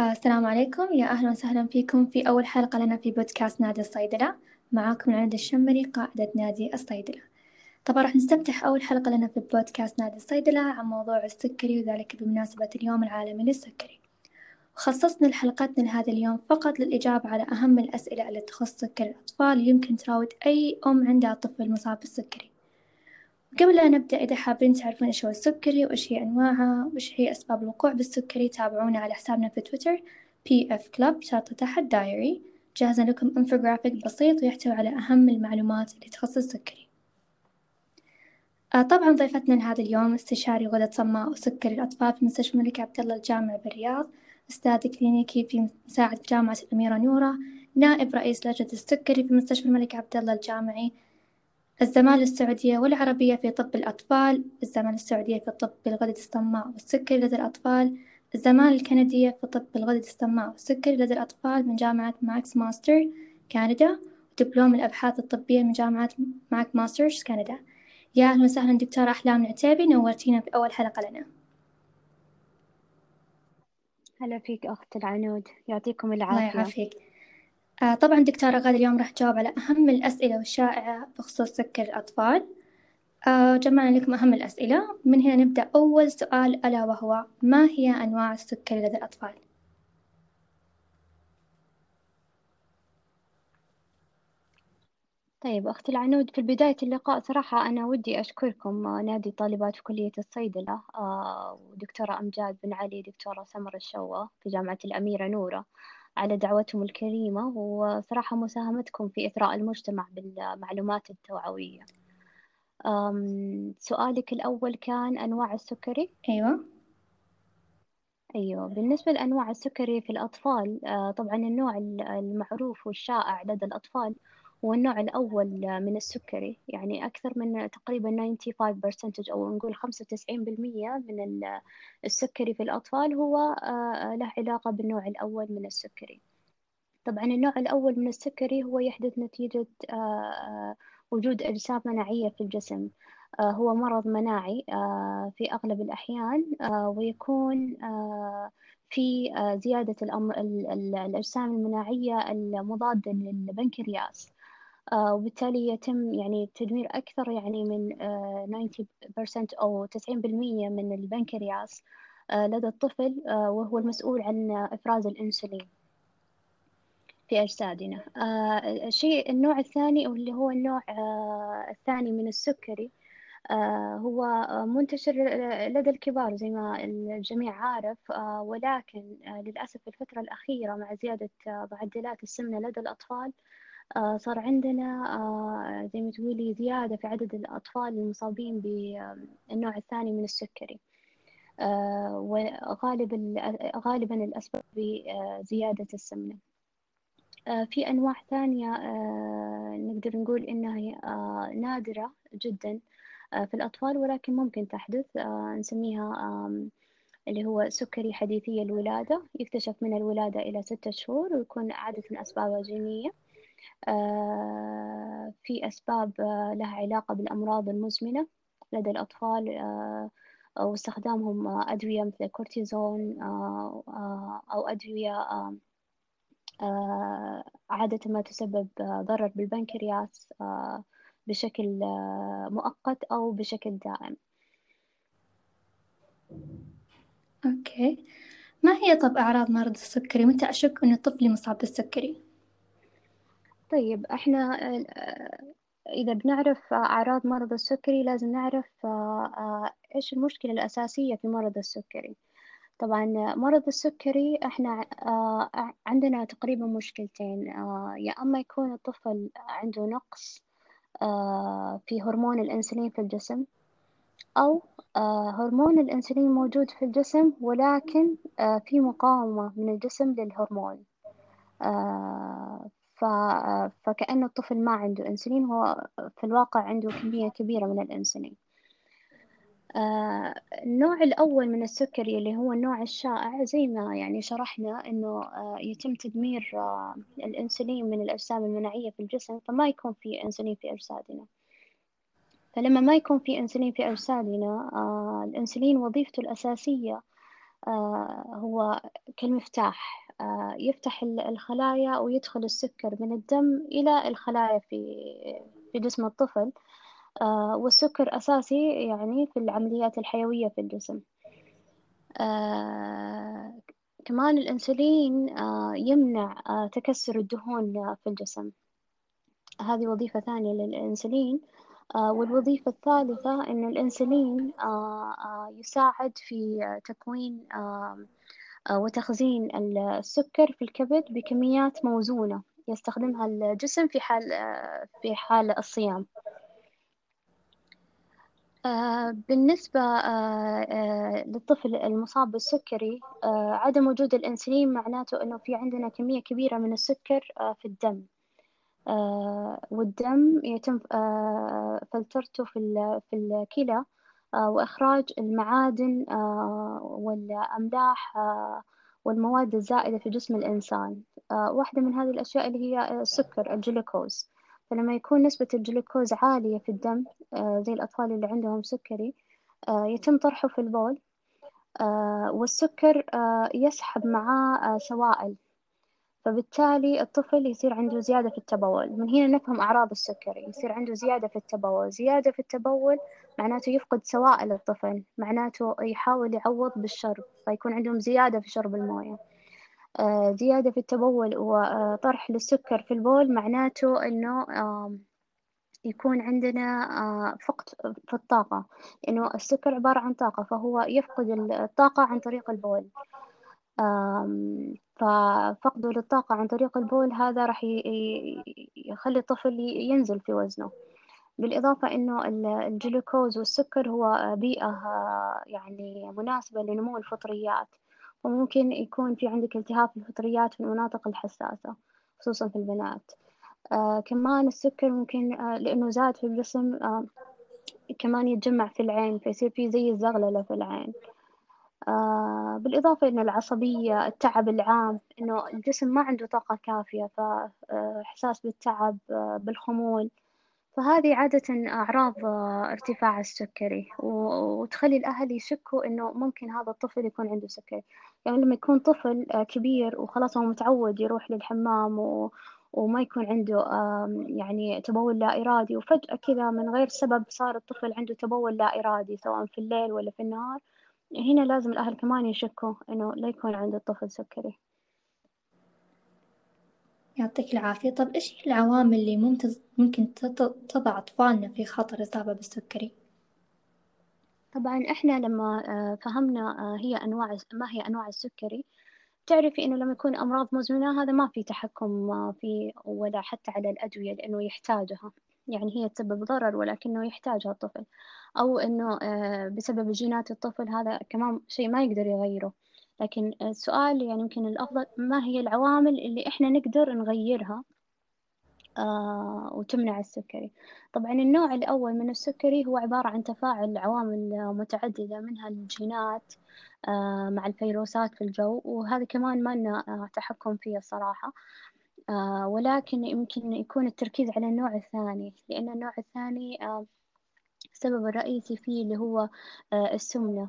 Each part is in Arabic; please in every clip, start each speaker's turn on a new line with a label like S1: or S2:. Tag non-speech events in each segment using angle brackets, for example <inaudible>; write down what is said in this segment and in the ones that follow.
S1: آه، السلام عليكم. يا أهلا وسهلا فيكم في أول حلقة لنا في بودكاست نادي الصيدلة. معاكم العنود الشمري قائدة نادي الصيدلة. طبعا راح نستفتح أول حلقة لنا في بودكاست نادي الصيدلة عن موضوع السكري وذلك بمناسبة اليوم العالمي للسكري. وخصصنا حلقتنا لهذا اليوم فقط للإجابة على أهم الأسئلة اللي تخص سكر الأطفال. يمكن تراود أي أم عندها طفل مصاب بالسكري. قبل لا نبدأ إذا حابين تعرفون إيش هو السكري وإيش هي أنواعه وإيش هي أسباب الوقوع بالسكري تابعونا على حسابنا في تويتر PF Club شرطة تحت diary جهزنا لكم انفوجرافيك بسيط ويحتوي على أهم المعلومات اللي تخص السكري. آه طبعا ضيفتنا لهذا اليوم استشاري غدد صماء وسكري الأطفال في مستشفى الملك عبد الله الجامعي بالرياض أستاذ إكلينيكي مساعد في جامعة الأميرة نورة نائب رئيس لجنة السكري في مستشفى الملك عبد الله الجامعي الزمالة السعودية والعربية في طب الأطفال الزمالة السعودية في طب بالغدد الصماء والسكري لدى الأطفال الزمالة الكندية في طب بالغدد الصماء والسكري لدى الأطفال من جامعة ماك ماستر كندا ودبلوم الأبحاث الطبية من جامعة ماك ماستر كندا. يا أهلا وسهلا دكتورة أحلام العتيبي نورتينا في أول حلقة لنا.
S2: هلا فيك أخت العنود. يعطيكم
S1: الله
S2: العافية.
S1: يعافيك. آه طبعا دكتورة أحلام اليوم راح تجاوب على أهم الأسئلة والشائعة بخصوص سكر الأطفال. آه جمعنا لكم أهم الأسئلة. من هنا نبدأ. أول سؤال ألا وهو ما هي أنواع السكر لدى الأطفال؟
S2: طيب أخت العنود في بداية اللقاء صراحة أنا ودي أشكركم آه، نادي طالبات في كلية الصيدلة. ودكتورة أمجاد بن علي دكتورة سمر الشوة في جامعة الأميرة نورة. على دعوتهم الكريمة وصراحة مساهمتكم في إثراء المجتمع بالمعلومات التوعوية. سؤالك الأول كان أنواع السكري؟
S1: أيوة.
S2: أيوة. بالنسبة لأنواع السكري في الأطفال آه، طبعا النوع ال- المعروف والشائع لدى الأطفال هو النوع الأول من السكري يعني أكثر من تقريبا 95% أو نقول 95% من ال- السكري في الأطفال هو آه، له علاقة بالنوع الأول من السكري. طبعا النوع الأول من السكري هو يحدث نتيجة آه، آه، وجود أجسام مناعية في الجسم. هو مرض مناعي في أغلب الأحيان ويكون في زيادة الأجسام المناعية المضادة للبنكرياس. وبالتالي يتم يعني تدمير أكثر يعني من آه، 90% أو 90% من البنكرياس آه، لدى الطفل آه، وهو المسؤول عن إفراز الأنسولين في أجسادنا. آه، الشيء النوع الثاني واللي هو النوع آه، الثاني من السكري آه، هو آه، منتشر لدى الكبار زي ما الجميع عارف آه، ولكن آه، للأسف في الفترة الأخيرة مع زيادة آه، معدلات السمنة لدى الأطفال آه، صار عندنا آه، زي ما تقولي زيادة في عدد الأطفال المصابين بالنوع الثاني من السكري. آه، وغالب ال- غالبا الأسباب بزيادة السمنة. آه، في أنواع ثانية آه، نقدر نقول إنها آه، نادرة جدا آه، في الأطفال ولكن ممكن تحدث. آه، نسميها اللي هو سكري حديثي الولادة. يكتشف من الولادة إلى ستة شهور ويكون عادة أسبابه جينية. آه، في أسباب آه، لها علاقة بالأمراض المزمنة لدى الأطفال آه، أو استخدامهم آه، أدوية مثل الكورتيزون آه، آه، أو أدوية آه، آه، عادة ما تسبب آه، ضرر بالبنكرياس آه، بشكل آه، مؤقت أو بشكل دائم.
S1: أوكي. ما هي طب أعراض مرض السكري؟ متى أشك أن طفلي مصاب بالسكري؟
S2: طيب إحنا آه، إذا بنعرف أعراض مرض السكري لازم نعرف آه، آه، إيش المشكلة الأساسية في مرض السكري. طبعا مرض السكري إحنا عندنا تقريبا مشكلتين يا أما يكون الطفل عنده نقص في هرمون الإنسولين في الجسم آه، هرمون الإنسولين موجود في الجسم ولكن في مقاومة من الجسم للهرمون. ف- فكأنه الطفل ما عنده إنسولين هو في الواقع عنده كمية كبيرة من الإنسولين. آه، النوع الأول من السكري اللي هو النوع الشائع زي ما يعني شرحنا إنه آه، يتم تدمير آه، الأنسولين من الأجسام المناعية في الجسم فما يكون في أنسولين في أجسادنا. فلما ما يكون في أنسولين في أجسادنا الأنسولين وظيفته الأساسية هو كالمفتاح. يفتح الخلايا ويدخل السكر من الدم إلى الخلايا في في جسم الطفل. والسكر أساسي يعني في العمليات الحيوية في الجسم. كمان الأنسولين يمنع تكسر الدهون في الجسم. هذه وظيفة ثانية للأنسولين. آه، والوظيفة الثالثة إن الأنسولين آه، آه، يساعد في تكوين وتخزين السكر في الكبد بكميات موزونة يستخدمها الجسم في حال في حال الصيام. بالنسبة للطفل المصاب بالسكري عدم وجود الأنسولين معناته أنه في عندنا كمية كبيرة من السكر في الدم. آه، والدم يتم آه، فلترته في الكلى آه، وإخراج المعادن والأملاح والمواد الزائدة في جسم الإنسان. واحدة من هذه الأشياء اللي هي السكر الجلوكوز. فلما يكون نسبة الجلوكوز عالية في الدم زي الأطفال اللي عندهم سكري يتم طرحه في البول. والسكر يسحب معاه سوائل. فبالتالي الطفل يصير عنده زيادة في التبول. من هنا نفهم أعراض السكري يصير عنده زيادة في التبول. زيادة في التبول معناته يفقد سوائل الطفل. معناته يحاول يعوض بالشرب فيكون عندهم زيادة في شرب الموية. آه زيادة في التبول وطرح للسكر في البول معناته آه يكون عندنا آه فقد في الطاقة. لأنه السكر عبارة عن طاقة فهو يفقد الطاقة عن طريق البول. ففقده للطاقة عن طريق البول هذا راح يخلي الطفل ينزل في وزنه. بالإضافة إنه الجلوكوز والسكر هو بيئة يعني مناسبة لنمو الفطريات. وممكن يكون في عندك التهاب في الفطريات في المناطق الحساسة خصوصا في البنات. آه كمان السكر ممكن آه لأنه زاد في الجسم آه كمان يتجمع في العين فيصير في زي الزغللة في العين. آه بالإضافة إن العصبية التعب العام إنه الجسم ما عنده طاقة كافية فإحساس بالتعب آه بالخمول. فهذه عادة أعراض آه ارتفاع السكري وتخلي الأهل يشكوا إنه ممكن هذا الطفل يكون عنده سكري. يعني لما يكون طفل آه، كبير وخلاص هو متعود يروح للحمام و... وما يكون عنده يعني تبول لا إرادي وفجأة كذا من غير سبب صار الطفل عنده تبول لا إرادي سواء في الليل ولا في النهار. هنا لازم الأهل كمان يشكوا إنه لا يكون عند الطفل سكري.
S1: يعطيك العافية. طب إيش هي العوامل اللي ممكن ممكن تضع أطفالنا في خطر الإصابة بالسكري؟
S2: طبعا إحنا لما آه، فهمنا آه، هي أنواع ما هي أنواع السكري تعرفي إنه لما يكون أمراض مزمنة هذا ما في تحكم آه، فيه ولا حتى على الأدوية لأنه يحتاجها. يعني هي تسبب ضرر ولكنه يحتاجها الطفل. أو إنه آه، بسبب جينات الطفل هذا كمان شيء ما يقدر يغيره. لكن السؤال يعني يمكن الأفضل ما هي العوامل اللي إحنا نقدر نغيرها آه وتمنع السكري؟ طبعا النوع الأول من السكري هو عبارة عن تفاعل عوامل متعددة منها الجينات آه مع الفيروسات في الجو وهذا كمان ما لنا تحكم فيه الصراحة. آه ولكن يمكن يكون التركيز على النوع الثاني لأن النوع الثاني آه السبب الرئيسي فيه اللي هو آه السمنة.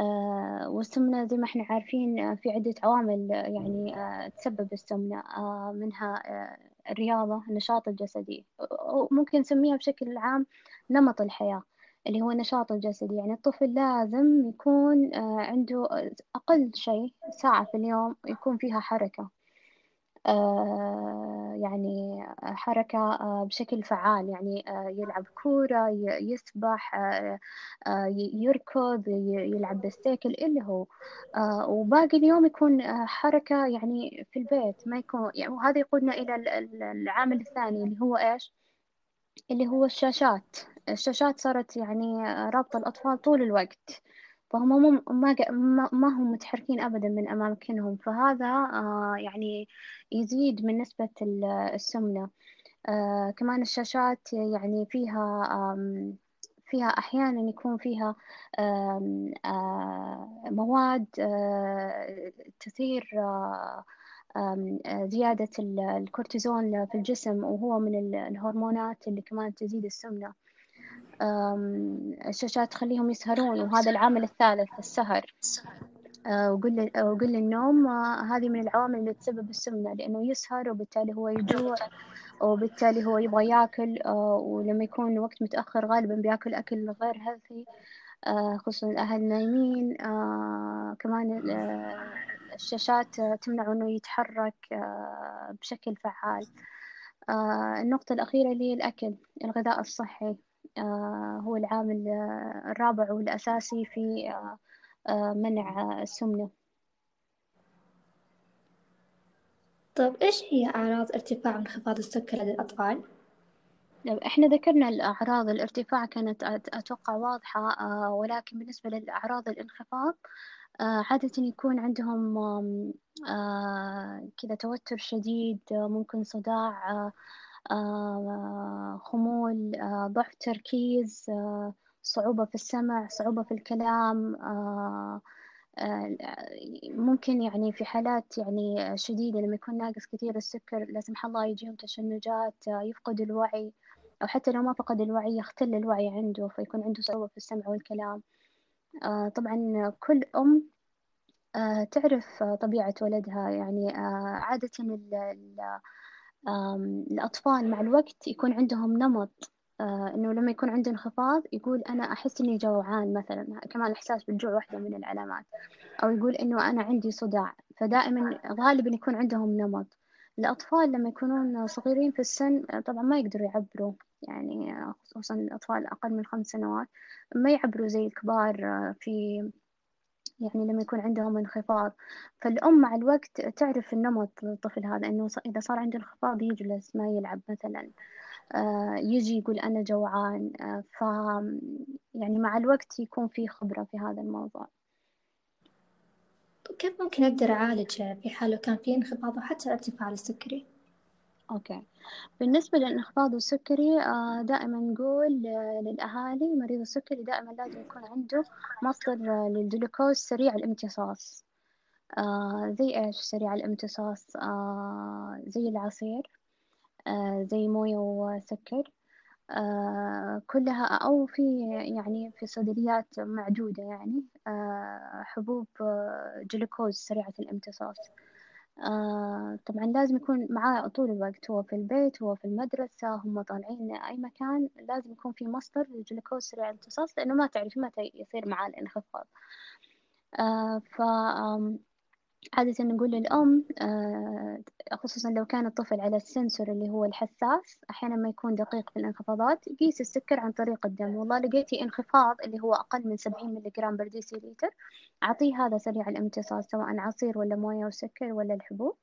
S2: آه والسمنة زي ما إحنا عارفين آه، في عدة عوامل آه، يعني آه تسبب السمنة. آه منها آه الرياضة النشاط الجسدي. ممكن نسميها بشكل عام نمط الحياة اللي هو النشاط الجسدي. يعني الطفل لازم يكون عنده أقل شيء ساعة في اليوم يكون فيها حركة. يعني حركة آه، بشكل فعال يعني آه، يلعب كورة يسبح يركض يلعب بالسيكل اللي هو. وباقي اليوم يكون حركة يعني في البيت ما يكون يعني وهذا يقودنا إلى العامل الثاني اللي هو إيش؟ اللي هو الشاشات. الشاشات صارت يعني رابطة الأطفال طول الوقت. فهم مو ما ما هم متحركين أبدا من أماكنهم فهذا آه، يعني يزيد من نسبة السمنة. آه، كمان الشاشات يعني فيها فيها أحيانا يكون فيها آه، مواد تثير زيادة الكورتيزون في الجسم وهو من الهرمونات اللي كمان تزيد السمنة. الشاشات تخليهم يسهرون وهذا العامل الثالث السهر. وقل وقل النوم هذه من العوامل اللي تسبب السمنة لأنه يسهر وبالتالي هو يجوع وبالتالي هو يبغى ياكل ولما يكون وقت متأخر غالبا بياكل أكل غير هيلثي خصوصا الأهل نايمين كمان الشاشات تمنعه إنه يتحرك بشكل فعال. النقطة الأخيرة اللي هي الأكل الغذاء الصحي. هو العامل الرابع والأساسي في منع السمنة
S1: طيب إيش هي أعراض ارتفاع وانخفاض السكر لدى الأطفال؟
S2: لو إحنا ذكرنا الأعراض الارتفاع كانت أتوقع واضحة ولكن بالنسبة للأعراض الانخفاض عادة يكون عندهم كذا توتر شديد ممكن صداع خمول ضعف تركيز صعوبة في السمع صعوبة في الكلام ممكن يعني في حالات يعني شديدة لما يكون ناقص كثير السكر لا سمح الله يجيهم تشنجات يفقد الوعي أو حتى لو ما فقد الوعي يختل الوعي عنده فيكون عنده صعوبة في السمع والكلام. طبعا كل أم تعرف طبيعة ولدها يعني عادة الأطفال مع الوقت يكون عندهم نمط آه إنه لما يكون عنده انخفاض يقول أنا أحس إني جوعان مثلا كمان الإحساس بالجوع واحدة من العلامات. أو يقول إنه أنا عندي صداع. فدائما غالبا يكون عندهم نمط. الأطفال لما يكونون صغيرين في السن طبعا ما يقدروا يعبروا. يعني خصوصا الأطفال أقل من خمس سنوات ما يعبروا زي الكبار في يعني لما يكون عندهم انخفاض. فالأم مع الوقت تعرف النمط الطفل هذا إنه إذا صار عنده انخفاض يجلس ما يلعب مثلا. آه، يجي يقول أنا جوعان. آه، ف يعني مع الوقت يكون في خبرة في هذا الموضوع.
S1: كيف ممكن أقدر أعالج في حال كان في انخفاض وحتى ارتفاع السكري؟
S2: okay. بالنسبة للإنخفاض السكري آه، دائما نقول للأهالي مريض السكري دائما لازم يكون عنده مصدر للجلوكوز سريع الامتصاص. زي إيش؟ سريع الامتصاص زي العصير آه، زي موية وسكر. آه، كلها أو في يعني في صيدليات معدودة يعني آه، حبوب جلوكوز سريعة الامتصاص. طبعا لازم يكون معاه طول الوقت. هو في البيت هو في المدرسة هم طالعين أي مكان لازم يكون في مصدر للجلوكوز سريع الامتصاص لأنه ما تعرف متى يصير معاه الانخفاض. ف عادة نقول للأم آه، خصوصا لو كان الطفل على ال sensor اللي هو الحساس أحيانا ما يكون دقيق في الانخفاضات قيس السكر عن طريق الدم. والله لقيتي انخفاض اللي هو أقل من سبعين milligram per deciliter أعطيه هذا سريع الامتصاص سواء عصير ولا موية وسكر ولا الحبوب.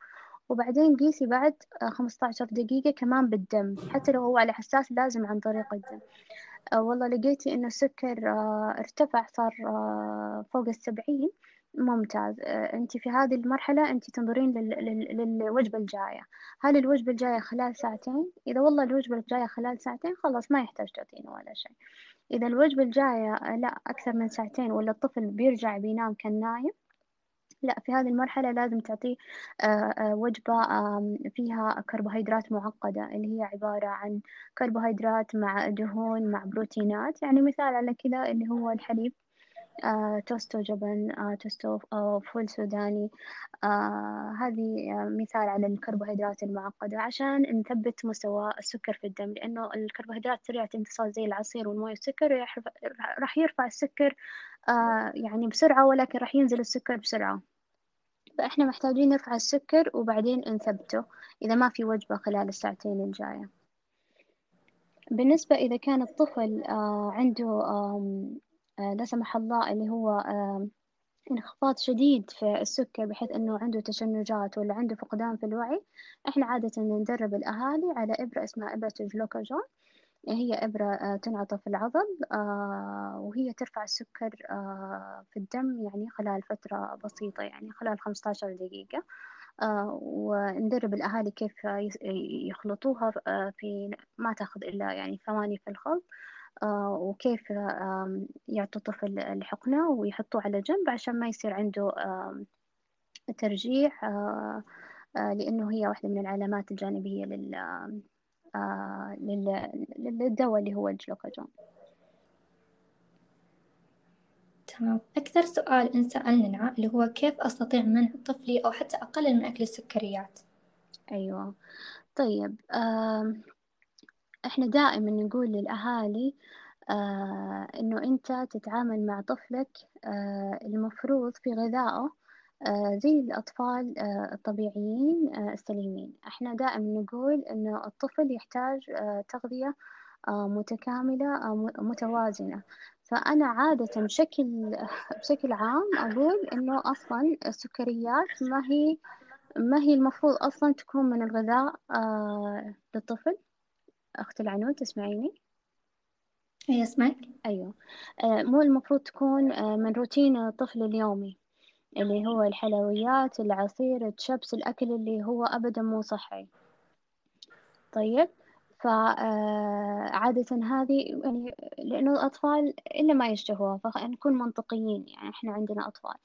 S2: وبعدين قيسي بعد آه، خمسة عشر دقيقة كمان بالدم حتى لو هو على حساس لازم عن طريق الدم. آه، والله لقيتي إنه السكر ارتفع صار فوق السبعين. ممتاز. آه، أنت في هذه المرحلة أنت تنظرين للوجبة الجاية. هل الوجبة الجاية خلال ساعتين. إذا والله الوجبة الجاية خلال ساعتين خلاص ما يحتاج تعطينه ولا شيء. إذا الوجبة الجاية آه، لا أكثر من ساعتين ولا الطفل بيرجع بينام كان نايم لا في هذه المرحلة لازم تعطيه آه، وجبة فيها كربوهيدرات معقدة اللي هي عبارة عن كربوهيدرات مع دهون مع بروتينات. يعني مثال على كذا اللي هو الحليب آه، توست وجبن آه، توست أو فول سوداني آه، هذه مثال على الكربوهيدرات المعقدة. عشان نثبت مستوى السكر في الدم لأنه الكربوهيدرات سريعة الامتصاص زي العصير والموية والسكر راح يرفع السكر يعني بسرعة ولكن راح ينزل السكر بسرعة. فإحنا محتاجين نرفع السكر وبعدين نثبته إذا ما في وجبة خلال الساعتين الجاية. بالنسبة إذا كان الطفل عنده آه، لا سمح الله اللي هو انخفاض شديد في السكر بحيث إنه عنده تشنجات ولا عنده فقدان في الوعي إحنا عادة ندرب الأهالي على إبرة اسمها إبرة الجلوكاجون هي إبرة آه، تنعطى في العضل آه، وهي ترفع السكر في الدم يعني خلال فترة بسيطة يعني خلال 15 دقيقة. وندرب الأهالي كيف يخلطوها في ما تاخذ إلا يعني ثواني في الخلط آه، وكيف يعطوا الطفل الحقنة ويحطوه على جنب عشان ما يصير عنده ترجيع آه، آه، لأنه هي واحدة من العلامات الجانبية لل للدواء اللي هو الجلوكاجون
S1: تمام. أكثر سؤال انسألنا اللي هو كيف أستطيع منع طفلي أو حتى أقلل من أكل السكريات؟
S2: أيوة. طيب إحنا دائما نقول للأهالي آه، إنه أنت تتعامل مع طفلك آه، المفروض في غذائه آه، زي الأطفال آه، الطبيعيين آه، السليمين. إحنا دائما نقول إنه الطفل يحتاج آه، تغذية آه، متكاملة آه، متوازنة. فأنا عادة بشكل <laughs> بشكل عام أقول إنه أصلا السكريات ما هي ما هي المفروض أصلا تكون من الغذاء آه، للطفل. أخت العنود تسمعيني؟
S1: أي أسمعك.
S2: أيوة. آه، مو المفروض تكون آه، من روتين الطفل اليومي. اللي هو الحلويات العصير الشبس الأكل اللي هو أبدا مو صحي. طيب فعادة هذه يعني لأنه الأطفال إلا ما يشتهوها فنكون منطقيين يعني إحنا عندنا أطفال.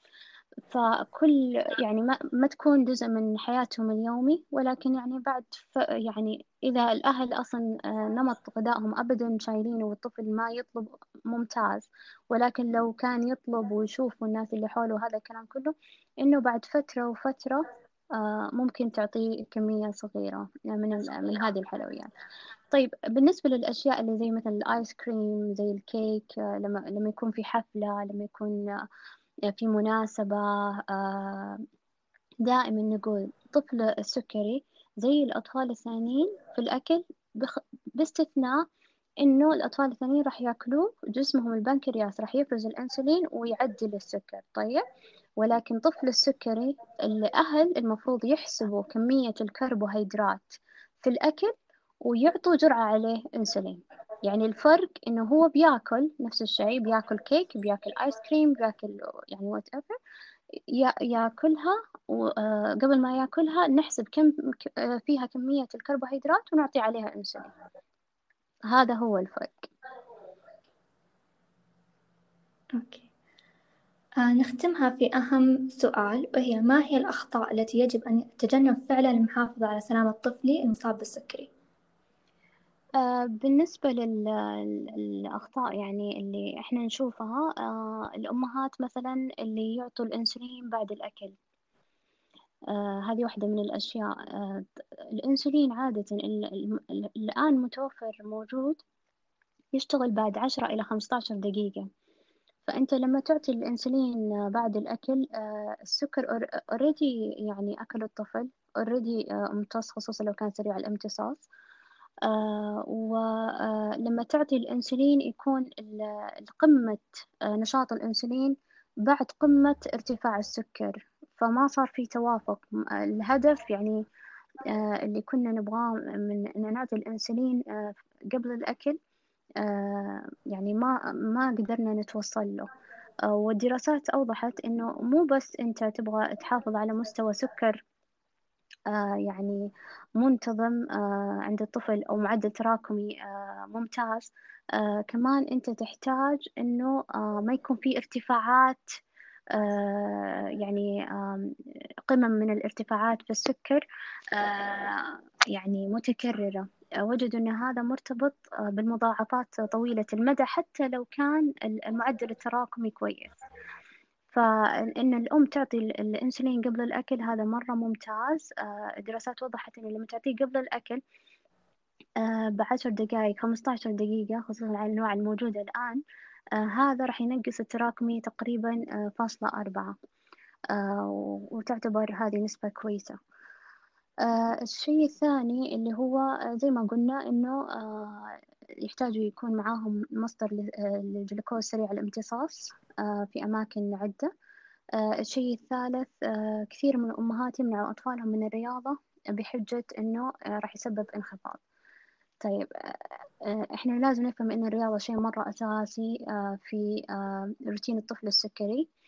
S2: فكل يعني ما, ما تكون جزء من حياتهم اليومي ولكن يعني بعد ف يعني إذا الأهل أصلا آه، نمط غذائهم أبدا شايلينه والطفل ما يطلب ممتاز ولكن لو كان يطلب ويشوف الناس اللي حوله هذا الكلام كله إنه بعد فترة وفترة آه، ممكن تعطيه كمية صغيرة من من هذه الحلويات. طيب بالنسبة للأشياء اللي زي مثلا الآيس كريم زي الكيك آه، لما لما يكون في حفلة لما يكون في مناسبة آه، دائما نقول طفل السكري زي الأطفال الثانيين في الأكل. باستثناء إنه الأطفال الثانيين راح يأكلوه جسمهم البنكرياس راح يفرز الأنسولين ويعدل السكر طيب ولكن طفل السكري الأهل المفروض يحسبوا كمية الكربوهيدرات في الأكل ويعطوا جرعة عليه أنسولين يعني الفرق إنه هو بياكل نفس الشيء بياكل كيك بياكل آيس كريم بياكل يعني whatever ياكلها وقبل ما ياكلها نحسب كم آه، فيها كمية الكربوهيدرات ونعطي عليها أنسولين هذا هو الفرق.
S1: okay. آه نختمها في أهم سؤال وهي ما هي الأخطاء التي يجب أن يتجنب فعلها للمحافظة على سلامة طفلي المصاب بالسكري؟
S2: آه، بالنسبة للأخطاء يعني اللي إحنا نشوفها آه، الأمهات مثلا اللي يعطوا الأنسولين بعد الأكل. آه، هذه واحدة من الأشياء. الأنسولين عادة ال- ال- ال- الآن متوفر موجود يشتغل بعد عشرة إلى خمسة عشر دقيقة. فأنت لما تعطي الأنسولين بعد الأكل السكر already يعني أكل الطفل already امتص خصوصا لو كان سريع الامتصاص. ولما تعطي الأنسولين يكون قمة آه، نشاط الأنسولين بعد قمة ارتفاع السكر فما صار في توافق. الهدف يعني آه، اللي كنا نبغاه من إن نعطي الأنسولين آه، قبل الأكل آه، يعني ما ما قدرنا نتوصل له. آه، والدراسات أوضحت إنه مو بس أنت تبغى تحافظ على مستوى سكر آه، يعني منتظم آه، عند الطفل أو معدل تراكمي آه، ممتاز. آه، كمان أنت تحتاج آه، ما يكون في ارتفاعات آه، يعني قمم من الارتفاعات في السكر آه، يعني متكررة. آه، وجدوا أن هذا مرتبط آه، بالمضاعفات طويلة المدى حتى لو كان المعدل التراكمي كويس. فإن الأم تعطي الأنسولين قبل الأكل هذا مرة ممتاز. آه، الدراسات وضحت إنه لما تعطيه قبل الأكل آه، بعشر دقايق عشر دقيقة خصوصا على الأنواع الموجودة الآن آه، هذا راح ينقص التراكمي تقريبا فاصلة أربعة وتعتبر هذه نسبة كويسة. الشيء الثاني اللي هو زي ما قلنا إنه يحتاجوا يكون معاهم مصدر للجلوكوز سريع الامتصاص آه، في أماكن عدة. آه، الشيء الثالث آه، كثير من الأمهات يمنعوا أطفالهم من الرياضة بحجة إنه آه، راح يسبب انخفاض. طيب آه، إحنا لازم نفهم إن الرياضة شيء مرة أساسي آه، في آه، روتين الطفل السكري. آه،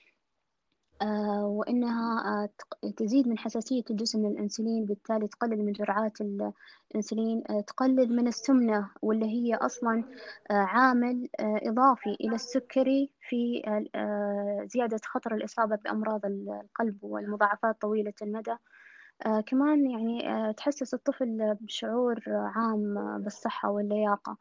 S2: وإنها آه، تزيد من حساسية الجسم للأنسولين بالتالي تقلل من جرعات الأنسولين آه، تقلل من السمنة واللي هي أصلا آه، عامل آه، إضافي إلى السكري في آه، زيادة خطر الإصابة بأمراض القلب والمضاعفات طويلة المدى. آه، كمان يعني آه، تحسس الطفل بشعور عام بالصحة واللياقة.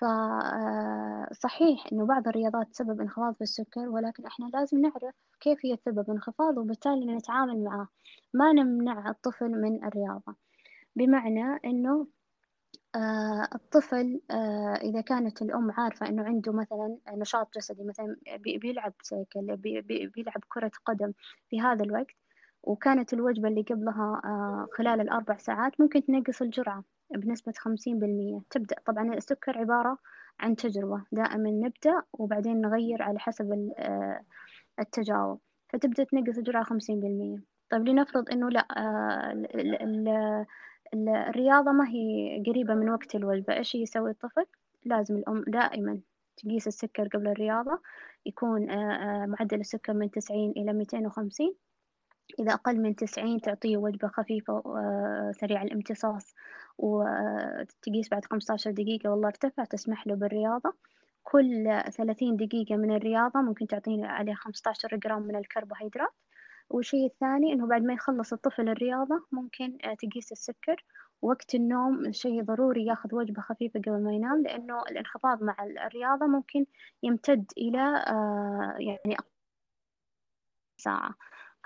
S2: فصحيح إنه بعض الرياضات تسبب انخفاض في السكر ولكن إحنا لازم نعرف كيف هي تسبب انخفاض وبالتالي نتعامل معاه ما نمنع الطفل من الرياضة. بمعنى إنه آه الطفل آه إذا كانت الأم عارفة إنه عنده مثلا نشاط جسدي مثلا بيلعب سيكل بيلعب كرة قدم في هذا الوقت وكانت الوجبة اللي قبلها آه خلال الأربع ساعات ممكن تنقص الجرعة. بنسبة خمسين بالمية. تبدأ. طبعا السكر عبارة عن تجربة. دائما نبدأ وبعدين نغير على حسب آه، التجاوب فتبدأ تنقص الجرعة خمسين بالمية. طيب لنفرض إنه لا آه، الرياضة ما هي قريبة من وقت الوجبة. إيش يسوي الطفل؟ لازم الأم دائما تقيس السكر قبل الرياضة. يكون آه، معدل السكر من تسعين إلى ميتين وخمسين. إذا أقل من تسعين تعطيه وجبة خفيفة وسريع الامتصاص وتقيس بعد خمسة عشر دقيقة. والله ارتفع تسمح له بالرياضة. كل ثلاثين دقيقة من الرياضة ممكن تعطيني عليه خمسة عشر جرام من الكربوهيدرات. والشيء الثاني إنه بعد ما يخلص الطفل الرياضة ممكن تقيس السكر. وقت النوم شيء ضروري ياخذ وجبة خفيفة قبل ما ينام لأنه الانخفاض مع الرياضة ممكن يمتد إلى آه، يعني ساعة.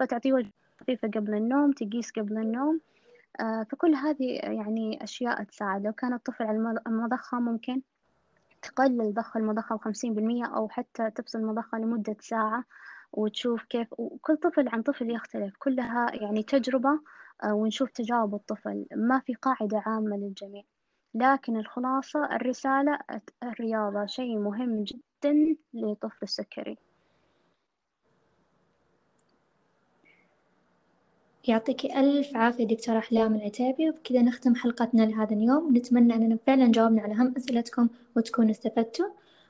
S2: فتعطيه وجبة خفيفة قبل النوم تقيس قبل النوم. آه، فكل هذه يعني أشياء تساعد. لو كان الطفل على المضخة ممكن تقلل ضخ المضخة بخمسين بالمية أو حتى تفصل المضخة لمدة ساعة وتشوف كيف. وكل طفل عن طفل يختلف. كلها يعني تجربة آه، ونشوف تجارب الطفل. ما في قاعدة عامة للجميع. لكن الخلاصة الرسالة الرياضة شيء مهم جدا لطفل السكري.
S1: يعطيك ألف عافية دكتورة أحلام العتيبي وبكذا نختم حلقتنا لهذا اليوم. نتمنى أننا فعلا جاوبنا على أهم أسئلتكم وتكونوا استفدتوا.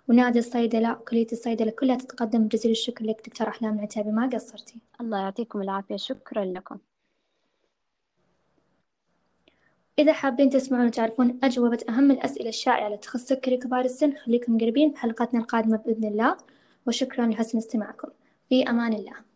S1: ونادي الصيدلة وكلية الصيدلة كلها تتقدم جزيل الشكر لك دكتورة أحلام العتيبي ما قصرتي.
S2: الله يعطيكم العافية. شكرا لكم.
S1: إذا حابين تسمعون وتعرفون أجوبة أهم الأسئلة الشائعة اللي تخص سكري كبار السن خليكم قريبين في حلقتنا القادمة بإذن الله. وشكرا لحسن استماعكم. في أمان الله.